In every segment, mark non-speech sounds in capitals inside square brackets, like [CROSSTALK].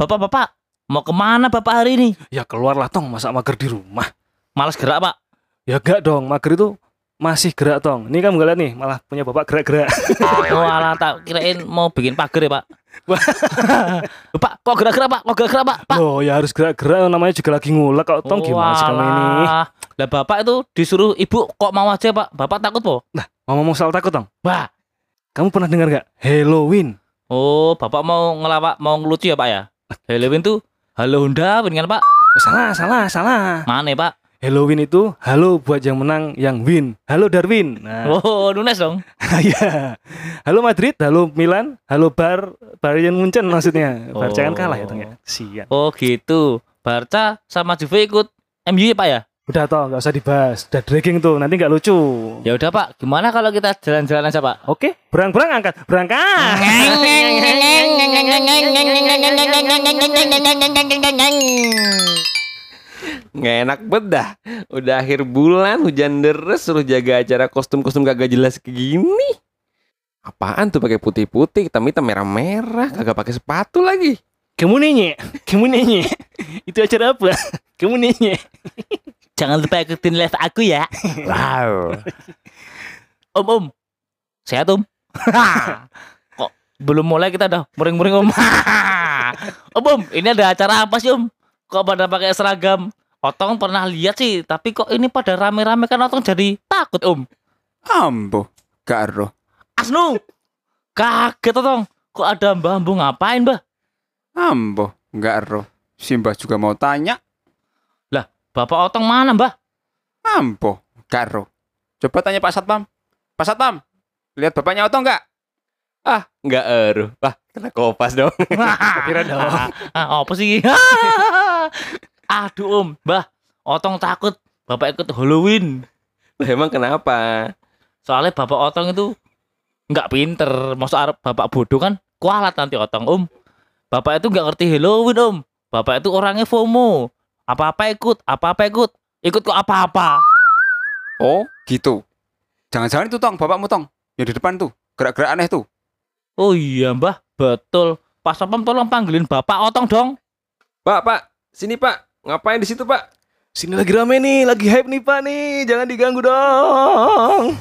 Bapak-bapak, mau ke mana bapak hari ini? Ya keluarlah tong, masa mager di rumah. Malas gerak pak. Ya gak dong, mager itu masih gerak tong. Ini kan enggak lihat nih, malah punya bapak gerak-gerak. Walah tak kirain mau bikin pagar ya pak. [LAUGHS] pak, kok gerak-gerak pak? Kok gerak-gerak pak? Pak. Oh ya harus gerak-gerak, namanya juga lagi ngulek kok tong gimana sih kamu ini? Lah bapak itu disuruh ibu kok mau aja pak? Bapak takut po? Nah, mau ngomong soal takut tong. Wah. Kamu pernah dengar nggak Halloween? Oh, bapak mau ngelawak, mau ngelucu ya pak ya? Halloween tuh halo Honda, kan pak? Oh, salah, salah, salah. Mana pak? Halloween itu halo buat yang menang yang win. Halo Darwin. Nah, Oh, Nunes dong. [LAUGHS] ya. Halo Madrid, halo Milan, halo Bar Bayern Munchen maksudnya. Barca kan kalah ya tong ya. Sian. Oh gitu. Barca sama Juve ikut MU ya pak ya? Udah toh, nggak usah dibahas. Udah dragging tuh, nanti nggak lucu. Ya udah pak, gimana kalau kita jalan-jalan aja pak? Oke, berang-berang angkat, berangkat. Nggak enak bedah. Udah akhir bulan hujan deres suruh jaga acara kostum-kostum kagak jelas kayak gini. Apaan tuh pakai putih-putih, hitam-hitam merah-merah, kagak pakai sepatu lagi. Kamu nenye, kamu nenye. Itu acara apa? Kamu nenye. Jangan lupa ikutin live aku ya. Wow. Om om, sehat om. [LAUGHS] Kok belum mulai kita udah muring-muring om. [LAUGHS] om om, ini ada acara apa sih om? Kok pada pakai seragam? Otong pernah lihat sih, tapi kok ini pada rame-rame kan Otong jadi takut om. Ambo, karo. Asnu, kaget Otong. Kok ada mbah ambu ngapain mbah? Ambo, enggak roh. Simbah juga mau tanya. Bapak Otong mana mbah? Ambo, karo. Coba tanya Pak Satpam. Pak Satpam, lihat bapaknya Oto enggak? Ah, nggak eruh. Wah, kena kopas dong. [LAUGHS] Kira dong. Ah, apa sih? [LAUGHS] Aduh om, mbah, Otong takut bapak ikut Halloween. Lah, Emang kenapa? Soalnya bapak Otong itu nggak pinter. Maksud arep bapak bodoh kan kualat nanti Otong om. Bapak itu nggak ngerti Halloween om. Bapak itu orangnya FOMO. Apa-apa ikut, apa-apa ikut. Ikut kok apa-apa. Oh, gitu. Jangan-jangan itu tong, bapakmu tong. Yang di depan tuh, gerak-gerak aneh tuh. Oh iya mbah, betul. Pak Sapam tolong panggilin bapak Otong dong. Pak, Pak, sini Pak. Ngapain di situ Pak? Sini lagi rame nih, lagi hype nih Pak nih. Jangan diganggu dong.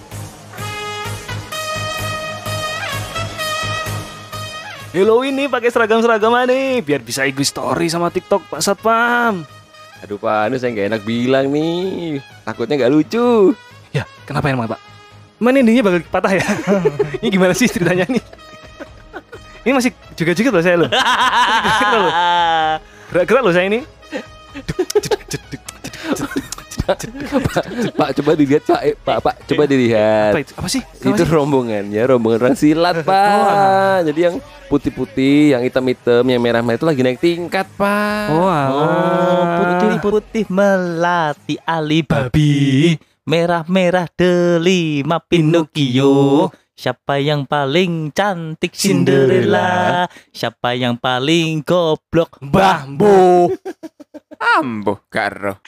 Halloween nih pakai seragam-seragam nih biar bisa IG story sama TikTok Pak Satpam. Aduh Pak, ini saya nggak enak bilang nih. Takutnya nggak lucu. Ya, kenapa emang Pak? Mana endingnya bakal patah ya? [LAUGHS] Ini gimana sih ceritanya nih? [LAUGHS] Ini masih juga-juga loh saya loh. Gerak-gerak loh. Saya ini. Pak, coba dilihat Pak. Eh, Pak, Pak, coba dilihat. Apa itu? Apa sih? Itu sih? rombongannya, rombongan orang silat, Pak. Jadi yang putih-putih, yang hitam-hitam, yang merah-merah itu lagi naik tingkat, Pak. Oh, Oh, putih-putih melati Ali babi, merah-merah delima Pinocchio. Siapa yang paling cantik Cinderella? Siapa yang paling goblok Bambu. Ambo, karo.